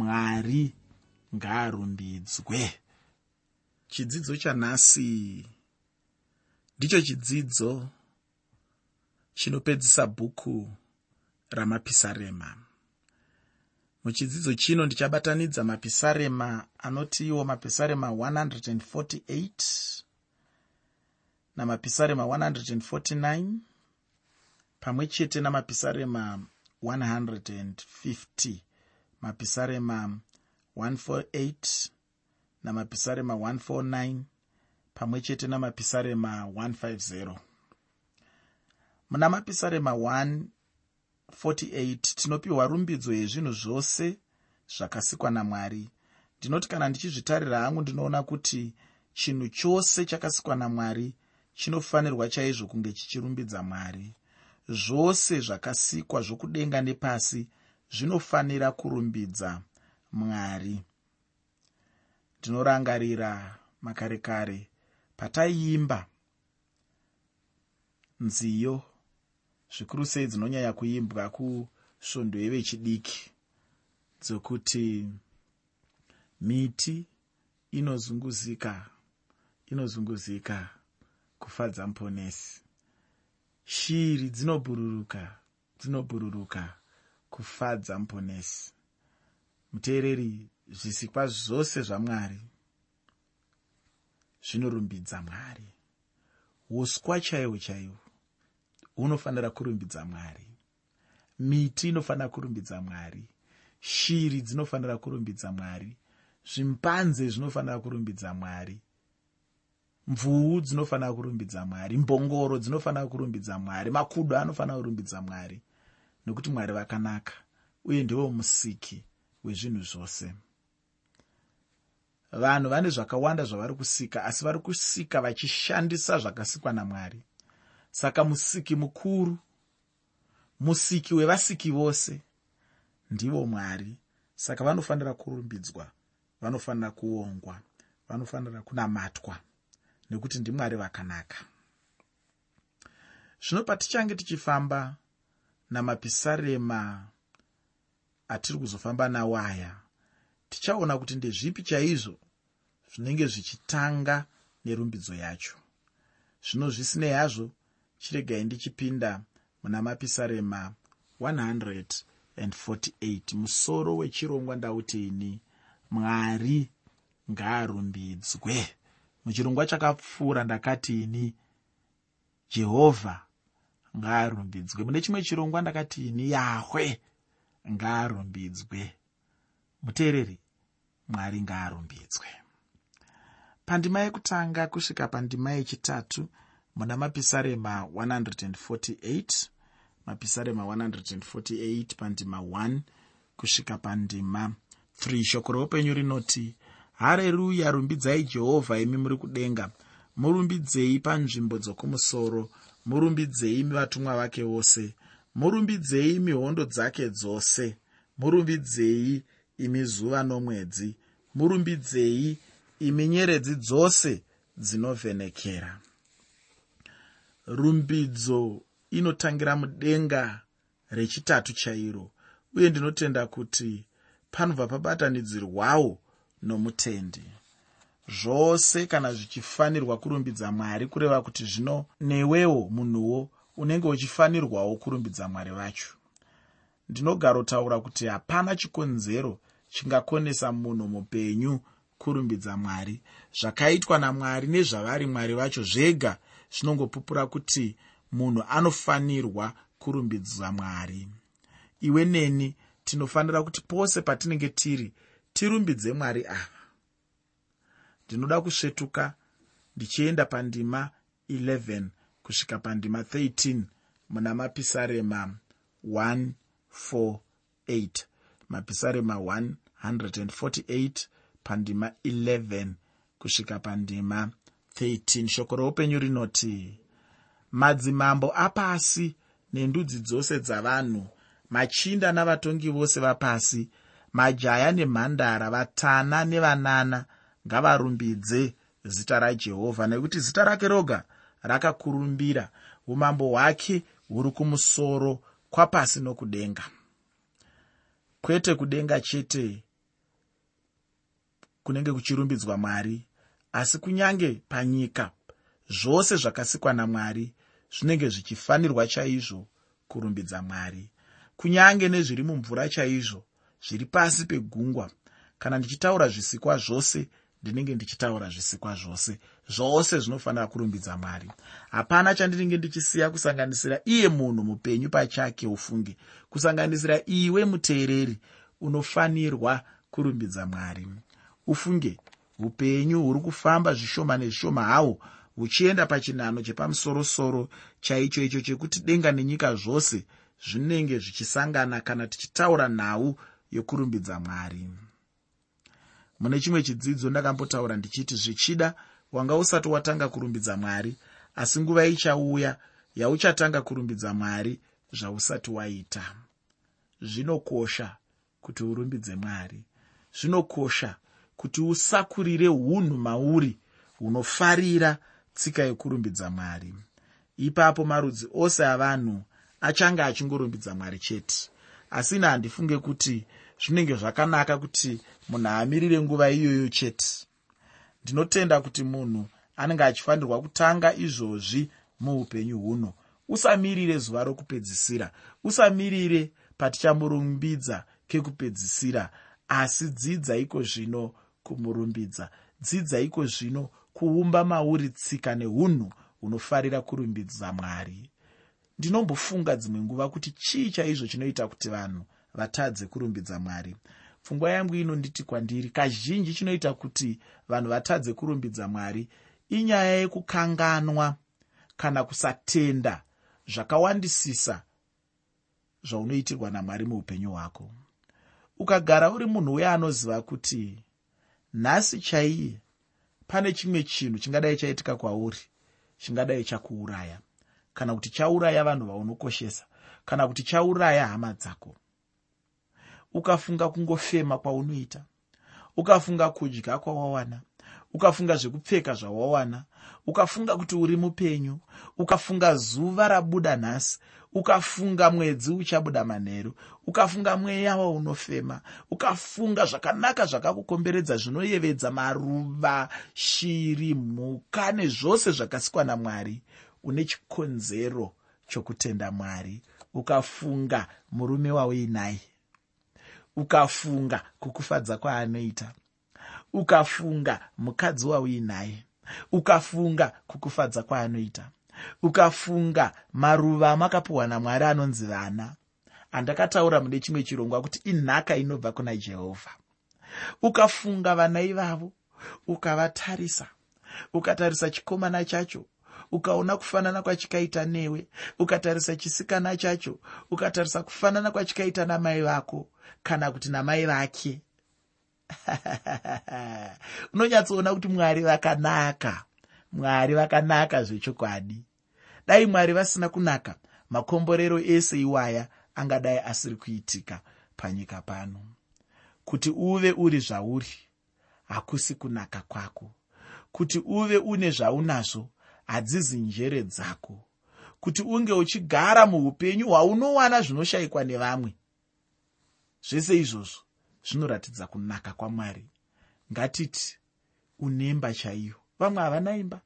mwari ngaarumbidzwe. Chidzidzo chanhasi ndicho chidzidzo chinopedzisa bhuku ramapisarema. Muchidzidzo chino ndichabatanidza mapisarema anoti iwo mapisarema 148 namapisarema 149 pamwe chete namapisarema 150 mapisarema 148 namapisarema 149 pamwe chete namapisarema 150 muna mapisarema 148 tinopiwa rumbidzo yezvinhu zvose zvakasikwa namwari. Ndinoti kana ndichizvitarira hangu ndinoona kuti chinhu chose chakasikwa namwari chinofanirwa chaizvo kunge chichirumbidza mwari. Zvose zvakasikwa zvokudenga nepasi zvinofanira kurumbidza mwari. Ndinorangarira makare kare pataiimba nziyo zvikuru sei dzinonyanya kuimbwa kusvondo yevechidiki dzokuti miti inozunguzika inozunguzika kufadza muponesi shiri dzinobhururuka dzinobhururuka kufadza muponesi muteereri zvisikwa zvose zvamwari zvinorumbidza mwari. Uswa chaihwo chaihwo hunofanira kurumbidza mwari. Miti inofanira kurumbidza mwari. Shiri dzinofanira kurumbidza mwari. Zvimpanze zvinofanira kurumbidza mwari. Mvuu dzinofanira kurumbidza mwari. Mbongoro dzinofanira kurumbidza mwari. Makudo anofanira kurumbidza mwari nokuti mwari vakanaka uye ndivo musiki wezvinhu zvose. Vanhu vane zvakawanda zvavari kusika asi vari kusika vachishandisa zvakasikwa namwari. Saka musiki mukuru musiki wevasiki vose ndivo mwari. Saka vanofanira kurumbidzwa vanofanira kuongwa vanofanira kunamatwa nekuti ndimwari vakanaka. Zvino patichange tichifamba namapisarema atiri kuzofamba nawo aya tichaona kuti ndezvipi chaizvo zvinenge zvichitanga nerumbidzo yacho. Zvino zvisinei hazvo chiregai ndichipinda muna mapisarema 148 musoro wechirongwa ndautini mwari ngaarumbidzwe. Muchirongwa chakapfuura ndakatini jehovha ngaarumbidzwe mune chimwe chirongwa ndakatini yahwe ngaarumbidzwe muteereri mwari ngaarumbidzwe pandima yekutanga kusvika pandima yechitatu muna mapisarema 148 mapisarema 148 pandima 1 kusvika pandima 3 shoko reupenyu rinoti hareruya rumbidzai jehovha imi muri kudenga. Murumbidzei panzvimbo dzokumusoro murumbidzei vatumwa vake vose. Murumbidzei mihondo dzake dzose. Murumbidzei imi zuva nomwedzi. Murumbidzei imi nyeredzi dzose dzinovhenekera. Rumbidzo inotangira mudenga rechitatu chairo uye ndinotenda kuti panobva pabatanidzirwawo nomutendi zvose kana zvichifanirwa kurumbidza mwari kureva kuti zvino newewo munhuwo unenge uchifanirwawo kurumbidza mwari vacho. Ndinogarotaura kuti hapana chikonzero chingakonesa munhu mupenyu kurumbidza mwari. Zvakaitwa namwari nezvavari mwari vacho zvega zvinongopupura kuti munhu anofanirwa kurumbidza mwari. Iwe neni tinofanira kuti pose patinenge tiri tirumbidze mwari ava ndinoda kusvetuka ndichienda pandima 11 kusvika pandima 13 muna mapisarema 148 mapisarema 148 pandima 11 kusvika pandima 13 shoko roupenyu rinoti madzimambo apasi nendudzi dzose dzavanhu machinda navatongi vose vapasi majaya nemhandara vatana nevanana ngavarumbidze zita rajehovha nekuti zita rake roga rakakurumbira. Umambo hwake huri kumusoro kwapasi nokudenga. Kwete kudenga chete kunenge kuchirumbidzwa mwari asi kunyange panyika zvose zvakasikwa namwari zvinenge zvichifanirwa chaizvo kurumbidza mwari. Kunyange nezviri mumvura chaizvo zviri pasi pegungwa kana ndichitaura zvisikwa zvose ndinenge ndichitaura zvisikwa zvose. Zvose zvinofanira kurumbidza mwari. Hapana chandinenge ndichisiya kusanganisira iye munhu mupenyu pachake ufunge. Kusanganisira iwe muteereri unofanirwa kurumbidza mwari. Ufunge upenyu huri kufamba zvishoma nezvishoma hawo huchienda pachinhano chepamusorosoro chaicho icho chekuti denga nenyika zvose zvinenge zvichisangana kana tichitaura nhau yokurumbidza mwari mune chimwe chidzidzo ndakambotaura ndichiti zvichida wanga usati watanga kurumbidza mwari asi nguva ichauya yauchatanga kurumbidza mwari zvausati waita. Zvinokosha kuti urumbidze mwari. Zvinokosha kuti usakurire unhu mauri hunofarira tsika yekurumbidza mwari. Ipapo marudzi ose avanhu achange achingorumbidza mwari chete. Asi ine handifunge kuti zvinenge zvakanaka kuti munhu amirire nguva iyoyo chete. Ndinotenda kuti munhu anenge achifanirwa kutanga izvozvi muupenyu huno. Usamirire zuva rokupedzisira. Usamirire patichamborumbidza kekupedzisira asi dzidza iko zvino kumurumbidza? Dzidza iko zvino kuumba mauri tsika neunhu hunofarira kurumbidza mwari? Ndinombofunga dzimwe nguva kuti chii chaizvo chinoita kuti vanhu vatadze kurumbidza mwari. Pfungwa yangu inonditi kwandiri kazhinji chinoita kuti vanhu vatadze kurumbidza mwari inyaya yekukanganwa kana kusatenda zvakawandisisa zvaunoitirwa namwari muupenyu hwako. Ukagara uri munhu uye anoziva kuti nhasi chaiye pane chimwe chinhu chingadai chaitika kwauri chingadai chakuuraya kana kuti chauraya vanhu vaunokoshesa kana kuti chauraya hama dzako ukafunga kungofema kwaunoita ukafunga kudya kwawawana ukafunga zvekupfeka zvawawana ukafunga kuti uri mupenyu ukafunga zuva rabuda nhasi ukafunga mwedzi uchabuda manheru ukafunga mweya waunofema ukafunga zvakanaka zvakakukomberedza zvinoyevedza maruva shiri mhuka nezvose zvakasikwa namwari une chikonzero chokutenda mwari. Ukafunga murume wauinaye ukafunga kukufadza kwaanoita. Ukafunga mukadzi wauinaye ukafunga kukufadza kwaanoita. Ukafunga maruva amakapiwa namwari anonzi vana. Andakataura mune chimwe chirongwa kuti inhaka inobva kuna jehovha. Ukafunga vana ivavo ukavatarisa. Ukatarisa chikomana chacho ukaona kufanana kwachikaita newe ukatarisa chisikana chacho ukatarisa kufanana kwachikaita namai vako kana kuti namai vake. Unonyatsoona kuti mwari vakanaka. Mwari vakanaka zvechokwadi. Dai mwari vasina kunaka makomborero ese iwaya angadai asiri kuitika panyika pano. Kuti uve uri zvauri hakusi kunaka kwako. Kuti uve une zvaunazvo hadzizi njere dzako kuti unge uchigara muupenyu hwaunowana zvinoshayikwa nevamwe. Zvese izvozvo zvinoratidza kunaka kwamwari. Ngatiti unemba chaiyo. Vamwe havana imba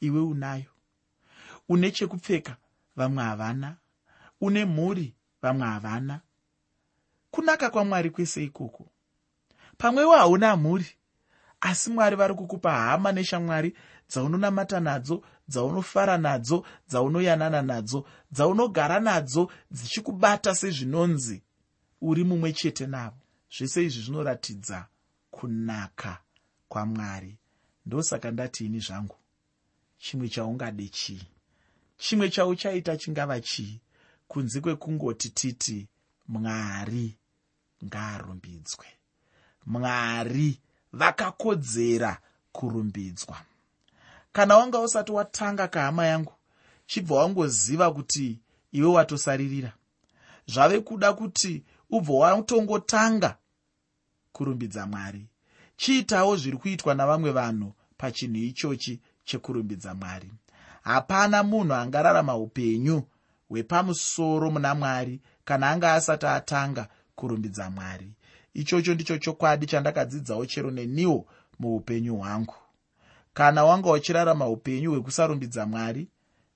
iwe unayo. Une chekupfeka vamwe havana. Une mhuri vamwe havana. Kunaka kwamwari kwese ikoko. Pamwewo hauna mhuri asi mwari vari kukupa hama neshamwari dzaunonamata nadzo dzaunofara nadzo dzaunoyanana nadzo dzaunogara nadzo dzichikubata sezvinonzi uri mumwe chete navo. Zvese izvi zvinoratidza kunaka kwamwari. Ndosaka ndati ini zvangu chimwe chaungade chii? Chimwe chauchaita chingava chii? Kunze kwekungoti titi mwari ngaarumbidzwe. Mwari vakakodzera kurumbidzwa kana wanga usati watanga kahama yangu chibva wangoziva kuti iwe watosaririra. Zvave kuda kuti ubva watongotanga kurumbidza mwari. Chiitawo zviri kuitwa navamwe vanhu pachinhu ichochi chekurumbidza mwari. Hapana munhu angararama upenyu hwepamusoro muna mwari kana anga asati atanga kurumbidza mwari. Ichocho ndicho chokwadi chandakadzidzawo chero neniwo muupenyu hwangu kana wanga uchirarama upenyu hwekusarumbidza mwari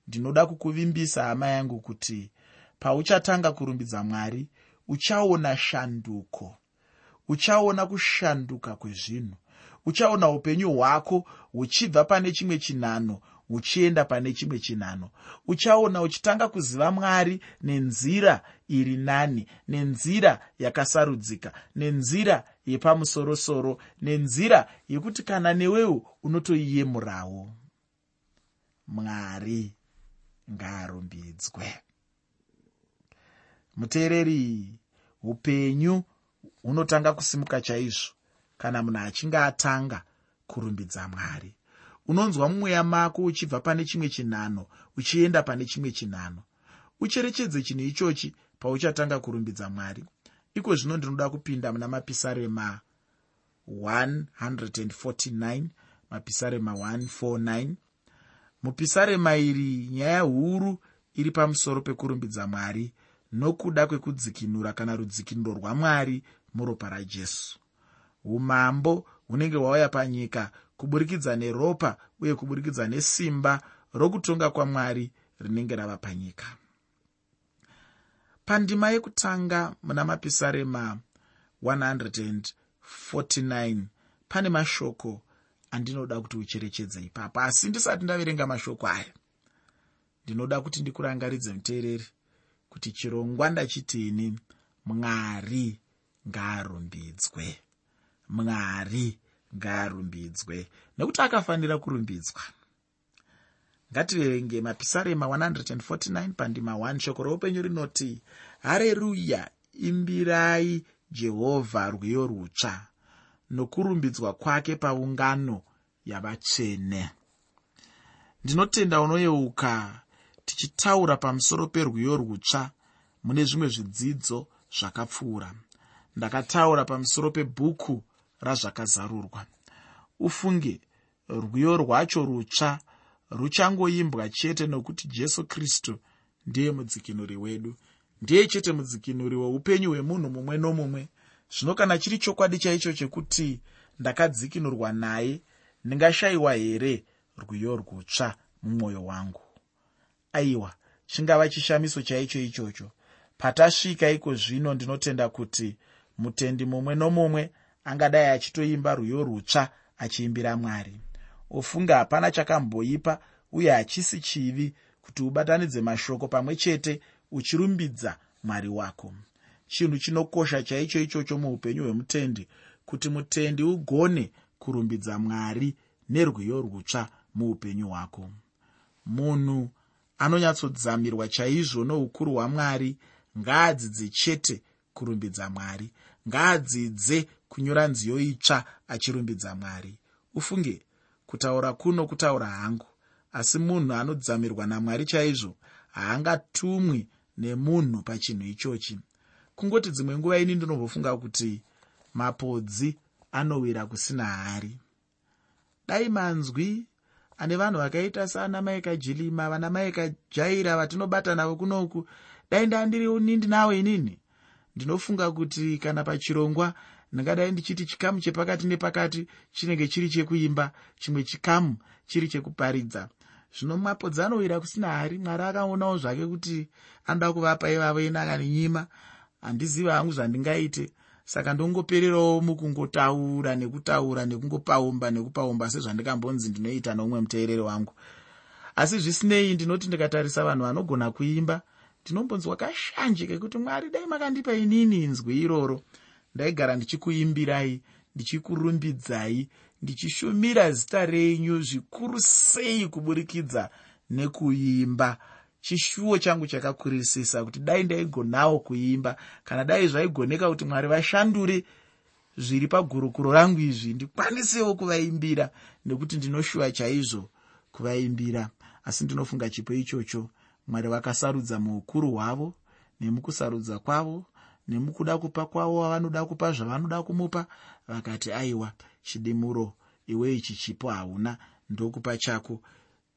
ndinoda kukuvimbisa hama yangu kuti pauchatanga kurumbidza mwari uchaona shanduko. Uchaona kushanduka kwezvinhu. Uchaona upenyu hwako huchibva pane chimwe chinhano huchienda pane chimwe chinhano. Uchaona uchitanga kuziva mwari nenzira iri nani nenzira yakasarudzika nenzira yepamusorosoro nenzira yekuti kana newewo unotoiyemurawo. Mwari ngaarumbidzwe. Muteereri upenyu hunotanga kusimuka chaizvo kana munhu achinge atanga kurumbidza mwari unonzwa mumweya mako uchibva pane chimwe chinhano uchienda pane chimwe chinhano. Ucherechedze chinhu ichochi pauchatanga kurumbidza mwari. Iko zvino ndinoda kupinda muna mapisarema 149 mapisarema 149 mupisarema iri nyaya huru iri pamusoro pekurumbidza mwari nokuda kwekudzikinura kana rudzikinuro rwamwari muropa rajesu. Umambo hunenge hwauya panyika kuburikidza neropa uye kuburikidza nesimba rokutonga kwamwari rinenge rava panyika. Pandima yekutanga muna mapisarema 149 pane mashoko andinoda kuti ucherechedze ipapo asi ndisati ndaverenga mashoko aya ndinoda kuti ndikurangaridze muteereri kuti chirongwa ndachitini. Mwari ngaarumbidzwe. Mwari ngaarumbidzwe. Nekuti akafanira kurumbidzwa. Ngatirerenge mapisarema 149 pandima 1 shoko roupenyu rinoti hareruya imbirai jehovha rwiyo rutsva. Nokurumbidzwa kwake paungano yavatsvene. Ndinotenda unoyeuka tichitaura pamusoro perwiyo rutsva mune zvimwe zvidzidzo zvakapfuura. Ndakataura pamusoro pebhuku razvakazarurwa. Ufunge rwiyo rwacho rutsva ruchangoimbwa chete nokuti jesu kristu ndiye mudzikinuri wedu. Ndiye chete mudzikinuri weupenyu hwemunhu mumwe nomumwe. Zvino kana chiri chokwadi chaicho chekuti ndakadzikinurwa naye ndingashayiwa here rwiyo rwutsva mumwoyo wangu? Aiwa chingava chishamiso chaicho ichocho. Patasvika iko zvino ndinotenda kuti mutendi mumwe nomumwe angadai achitoimba rwiyo rutsva achiimbira mwari. Ufunga hapana chakamboipa uye hachisi chivi kuti ubatanidze mashoko pamwe chete uchirumbidza mwari wako. Chinhu chinokosha chaicho ichocho muupenyu hwemutendi kuti mutendi ugone kurumbidza mwari nerwiyo rutsva muupenyu hwako. Munhu anonyatsodzizamirwa chaizvo noukuru hwamwari ngaadzidze chete kurumbidza mwari ngaadzidze kunyora nziyo itsva achirumbidza mwari. Ufunge kutaura kuno kutaura hangu asi munhu anodzamirwa namwari chaizvo haangatumwi nemunhu pachinhu ichochi. Kungoti dzimwe nguva ini ndinombofunga kuti mapodzi anowira kusina hari. Dai manzwi ane vanhu vakaita saana maikajilima vana maikajaira vatinobata navo kunoku dai ndandiri unindi nawo inini? Ndinofunga kuti kana pachirongwa ndingadai ndichiti chikamu chepakati nepakati chinenge chiri chekuimba chimwe chikamu chiri chekuparidza. Zvino mapodzi anowira kusina hari mwari akaonawo zvake kuti anoda kuvapa ivavo inaka nenyima handiziva hangu zvandingaite. Saka ndongopererawo mukungotaura nekutaura nekungopaumba nekupaumba sezvandikambonzi ndinoita noumwe muteereri wangu. Asi zvisinei ndinoti ndikatarisa vanhu vanogona kuimba ndinombonzwa kashanje kekuti mwari dai makandipa inini inzwi iroro ndaigara ndichikuimbirai ndichikurumbidzai ndichishumira zita renyu zvikuru sei kuburikidza nekuimba. Chishuwo changu chakakurisisa kuti dai ndaigonawo kuimba. Kana dai zvaigoneka kuti mwari vashandure zviri pagurukuro rangu izvi ndikwanisewo kuvaimbira nekuti ndinoshuwa chaizvo kuvaimbira. Asi ndinofunga chipo ichocho mwari vakasarudza muukuru hwavo nemukusarudza kwavo nemukuda kupa kwavo wavanoda kupa zvavanoda kumupa vakati aiwa chidimuro iwe ichi chipo hauna ndokupa chako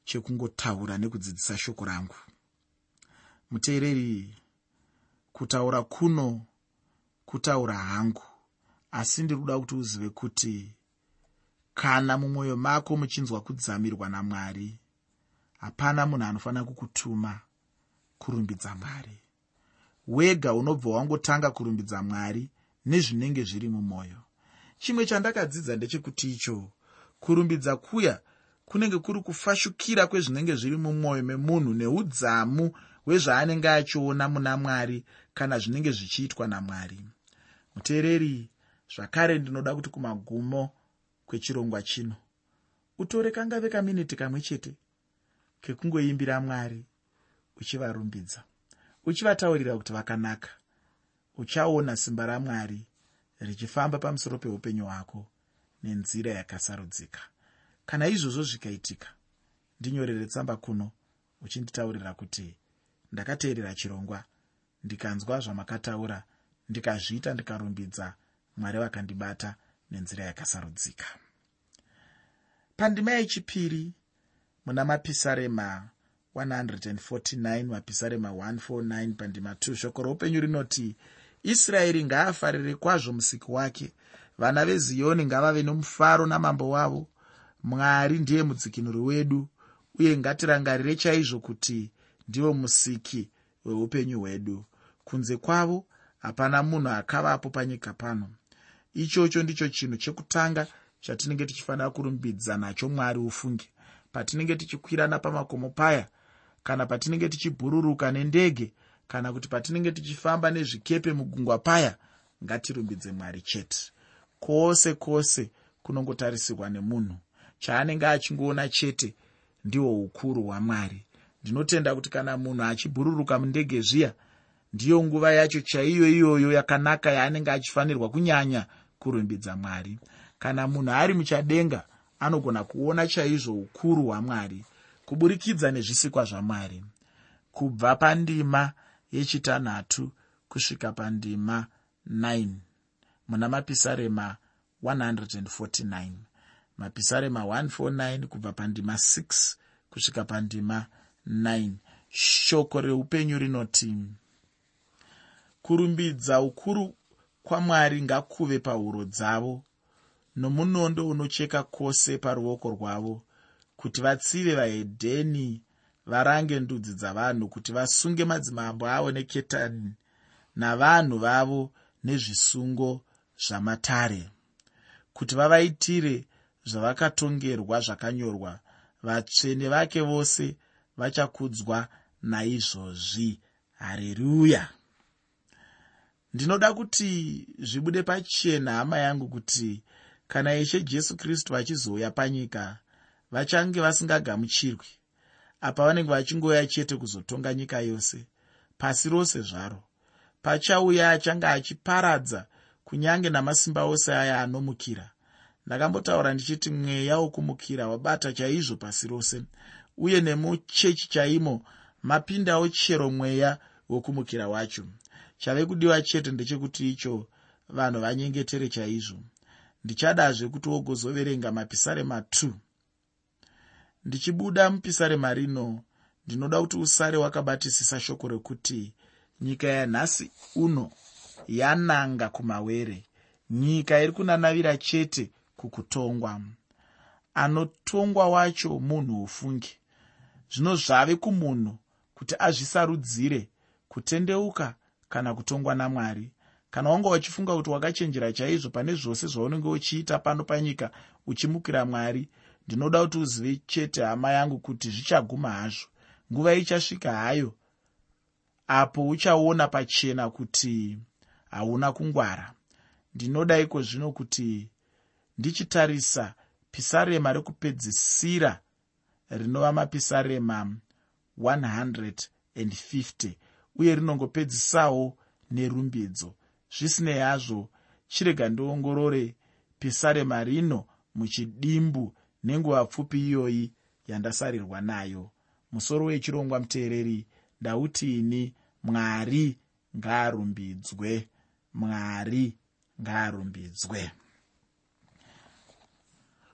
chekungotaura nekudzidzisa shoko rangu. Muteereri kutaura kuno kutaura hangu asi ndiri kuda kuti uzive kuti kana mumwoyo mako muchinzwa kudzamirwa namwari hapana munhu anofanira kukutuma kurumbidza mwari wega unobva wangotanga kurumbidza mwari nezvinenge zviri mumwoyo. Chimwe chandakadzidza ndechekuti icho kurumbidza kuya kunenge kuri kufashukira kwezvinenge zviri mumwoyo memunhu neudzamu hwezvaanenge achiona muna mwari kana zvinenge zvichiitwa namwari muteereri zvakare ndinoda kuti kumagumo kwechirongwa chino utore kangave kaminiti kamwe chete kekungoimbira mwari uchivarumbidza uchivataurira kuti vakanaka uchaona simba ramwari richifamba pamusoro peupenyu hwako nenzira yakasarudzika. Kana izvozvo zvikaitika ndinyorere tsamba kuno uchinditaurira kuti ndakateerera chirongwa ndikanzwa zvamakataura ndikazviita ndikarumbidza mwari vakandibata nenzira yakasarudzika. Pandima yechipiri muna mapisarema 149 mapisarema 149 pandima 2 shoko roupenyu rinoti israeri ngaafarire kwazvo musiki wake. Vana veziyoni ngavave nomufaro namambo wavo. Mwari ndiye mudzikinuri wedu uye ngatirangarire chaizvo kuti ndivo musiki weupenyu hwedu. Kunze kwavo hapana munhu akavapo panyika pano. Ichocho ndicho chinhu chekutanga chatinenge tichifanira kurumbidza nacho mwari ufunge. Patinenge tichikwirana pamakomo paya kana patinenge tichibhururuka nendege kana kuti patinenge tichifamba nezvikepe mugungwa paya ngatirumbidze mwari chete. Kwose kwose kunongotarisirwa nemunhu. Chaanenge achingoona chete ndihwo ukuru hwamwari. Ndinotenda kuti kana munhu achibhururuka mundege zviya ndiyo nguva yacho chaiyo iyoyo yakanaka yaanenge achifanirwa kunyanya kurumbidza mwari. Kana munhu ari muchadenga anogona kuona chaizvo ukuru hwamwari kuburikidza nezvisikwa zvamwari kubva pandima yechitanhatu kusvika pandima 9 muna mapisarema 149 mapisarema 149 kubva pandima 6 kusvika pandima 9 shoko reupenyu rinoti kurumbidza ukuru kwamwari ngakuve pahuro dzavo nomunondo unocheka kwose paruoko rwavo kuti vatsive vahedheni varange ndudzi dzavanhu kuti vasunge madzimambo avo neketani navanhu vavo nezvisungo zvamatare kuti vavaitire zvavakatongerwa zvakanyorwa. Vatsvene vake vose vachakudzwa naizvozvi. Hareruya ndinoda kuti zvibude pachena hama yangu kuti kana ishe jesu kristu vachizouya panyika vachange vasingagamuchirwi apa vanenge vachingouya chete kuzotonga nyika yose pasi rose zvaro. Pachauya achange achiparadza kunyange namasimba ose aya anomukira ndakambotaura ndichiti mweya wokumukira wabata chaizvo pasi rose uye nemuchechi chaimo mapindawo chero mweya wokumukira wacho. Chave kudiwa chete ndechekuti icho vanhu vanyengetere chaizvo. Ndichadazve kuti wogozoverenga mapisarema 2 ndichibuda mupisarema rino ndinoda kuti usare wakabatisisa shoko rekuti nyika yanhasi uno yananga kumawere. Nyika iri kunanavira chete kukutongwa. Anotongwa wacho munhu ufungi zvino zvave kumunhu kuti azvisarudzire kutendeuka kana kutongwa namwari. Kana wanga uchifunga kuti wakachenjera chaizvo pane zvose zvaunenge uchiita pano panyika uchimukira mwari ndinoda kuti uzive chete hama yangu kuti zvichaguma hazvo. Nguva ichasvika hayo apo uchaona pachena kuti hauna kungwara. Ndinoda iko zvino kuti ndichitarisa pisarema rekupedzisira rinova mapisarema 150 uye rinongopedzisawo nerumbidzo. Zvisinei hazvo chirega ndiongorore pisarema rino muchidimbu nenguva pfupi iyoyi yandasarirwa nayo. Musoro wechirongwa muteereri ndauti ini mwari ngaarumbidzwe mwari ngaarumbidzwe.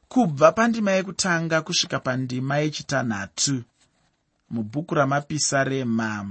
Kubva pandima yekutanga kusvika pandima yechitanhatu mubhuku ramapisarema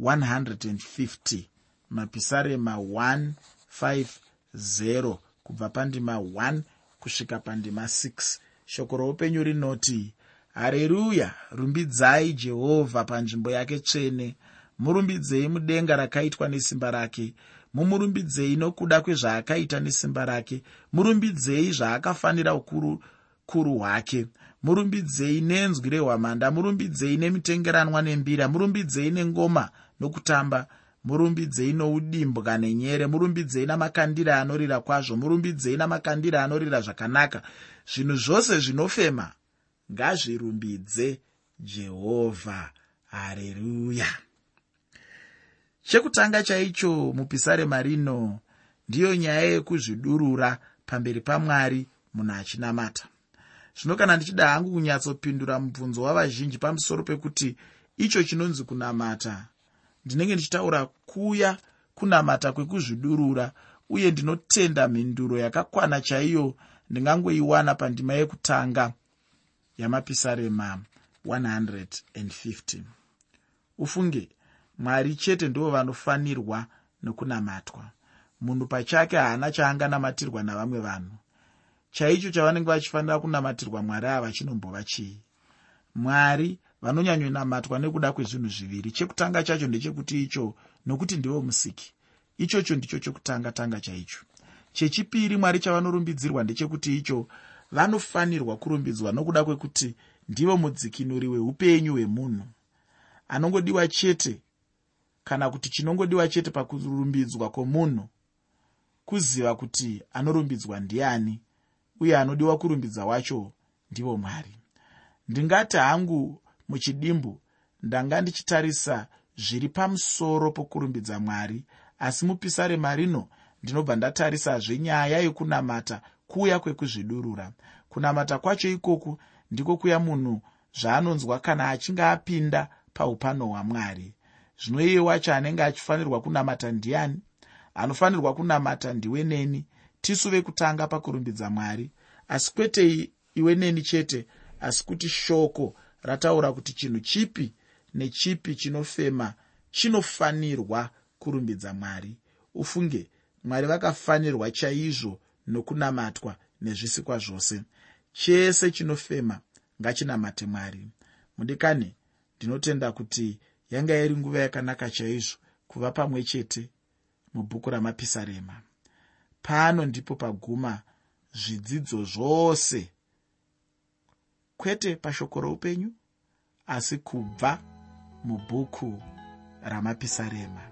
150 mapisarema 150 kubva pandima 1 kusvika pandima 6 shoko roupenyu rinoti hareruya rumbidzai jehovha panzvimbo yake tsvene. Murumbidzei mudenga rakaitwa nesimba rake. Mumurumbidzei nokuda kwezvaakaita nesimba rake. Murumbidzei zvaakafanira ukuru kuru hwake. Murumbidzei nenzwi rehwamanda. Murumbidzei nemitengeranwa nembira. Murumbidzei nengoma nokutamba murumbidzei noudimbwa nenyere murumbidzei namakandira anorira kwazvo murumbidzei namakandira anorira zvakanaka. Zvinhu zvose zvinofema ngazvirumbidze jehovha. Hareruya chekutanga chaicho mupisarema rino ndiyo nyaya yekuzvidurura pamberi pamwari munhu achinamata. Zvino kana ndichida hangu kunyatsopindura mubvunzo wavazhinji pamusoro pekuti icho chinonzi kunamata ndinenge ndichitaura kuya kunamata kwekuzvidurura uye ndinotenda mhinduro yakakwana chaiyo ndingangoiwana pandima yekutanga yamapisarema 150 ufunge mwari chete ndo vanofanirwa nekunamatwa munhu pachake haana chaanganamatirwa navamwe vanhu. Chaicho chavanenge vachifanira kunamatirwa mwari ava chinombova chii mwari vanonyanyonamatwa nekuda kwezvinhu zviviri. Chekutanga chacho ndechekuti icho nokuti ndivo musiki. Ichocho ndicho chokutanga tanga chaicho. Chechipiri mwari chavanorumbidzirwa ndechekuti icho vanofanirwa kurumbidzwa nokuda kwekuti ndivo mudzikinuri weupenyu hwemunhu. Anongodiwa chete kana kuti chinongodiwa chete pakurumbidzwa kwomunhu kuziva kuti anorumbidzwa ndiani uye anodiwa kurumbidza wacho ndivo mwari. Ndingati hangu muchidimbu. Ndanga ndichitarisa zviri pamusoro pokurumbidza mwari asi mupisarema rino ndinobva ndatarisazve nyaya yekunamata kuuya kwekuzvidurura. Kunamata kwacho ikoku ndiko kuya munhu zvaanonzwa kana achinge apinda paupano hwamwari. Zvino iye wacho anenge achifanirwa kunamata ndiani? Anofanirwa kunamata ndiwe neni? Tisu vekutanga pakurumbidza mwari. Asi kwete iwe neni chete asi kuti shoko rataura kuti chinhu chipi nechipi chinofema chinofanirwa kurumbidza mwari. Ufunge mwari vakafanirwa chaizvo nokunamatwa nezvisikwa zvose. Chese chinofema ngachinamate mwari. Mudikani ndinotenda kuti yanga iri nguva yakanaka chaizvo kuva pamwe chete mubhuku ramapisarema. Pano ndipo paguma zvidzidzo zvose kwete pashoko roupenyu asi kubva mubhuku ramapisarema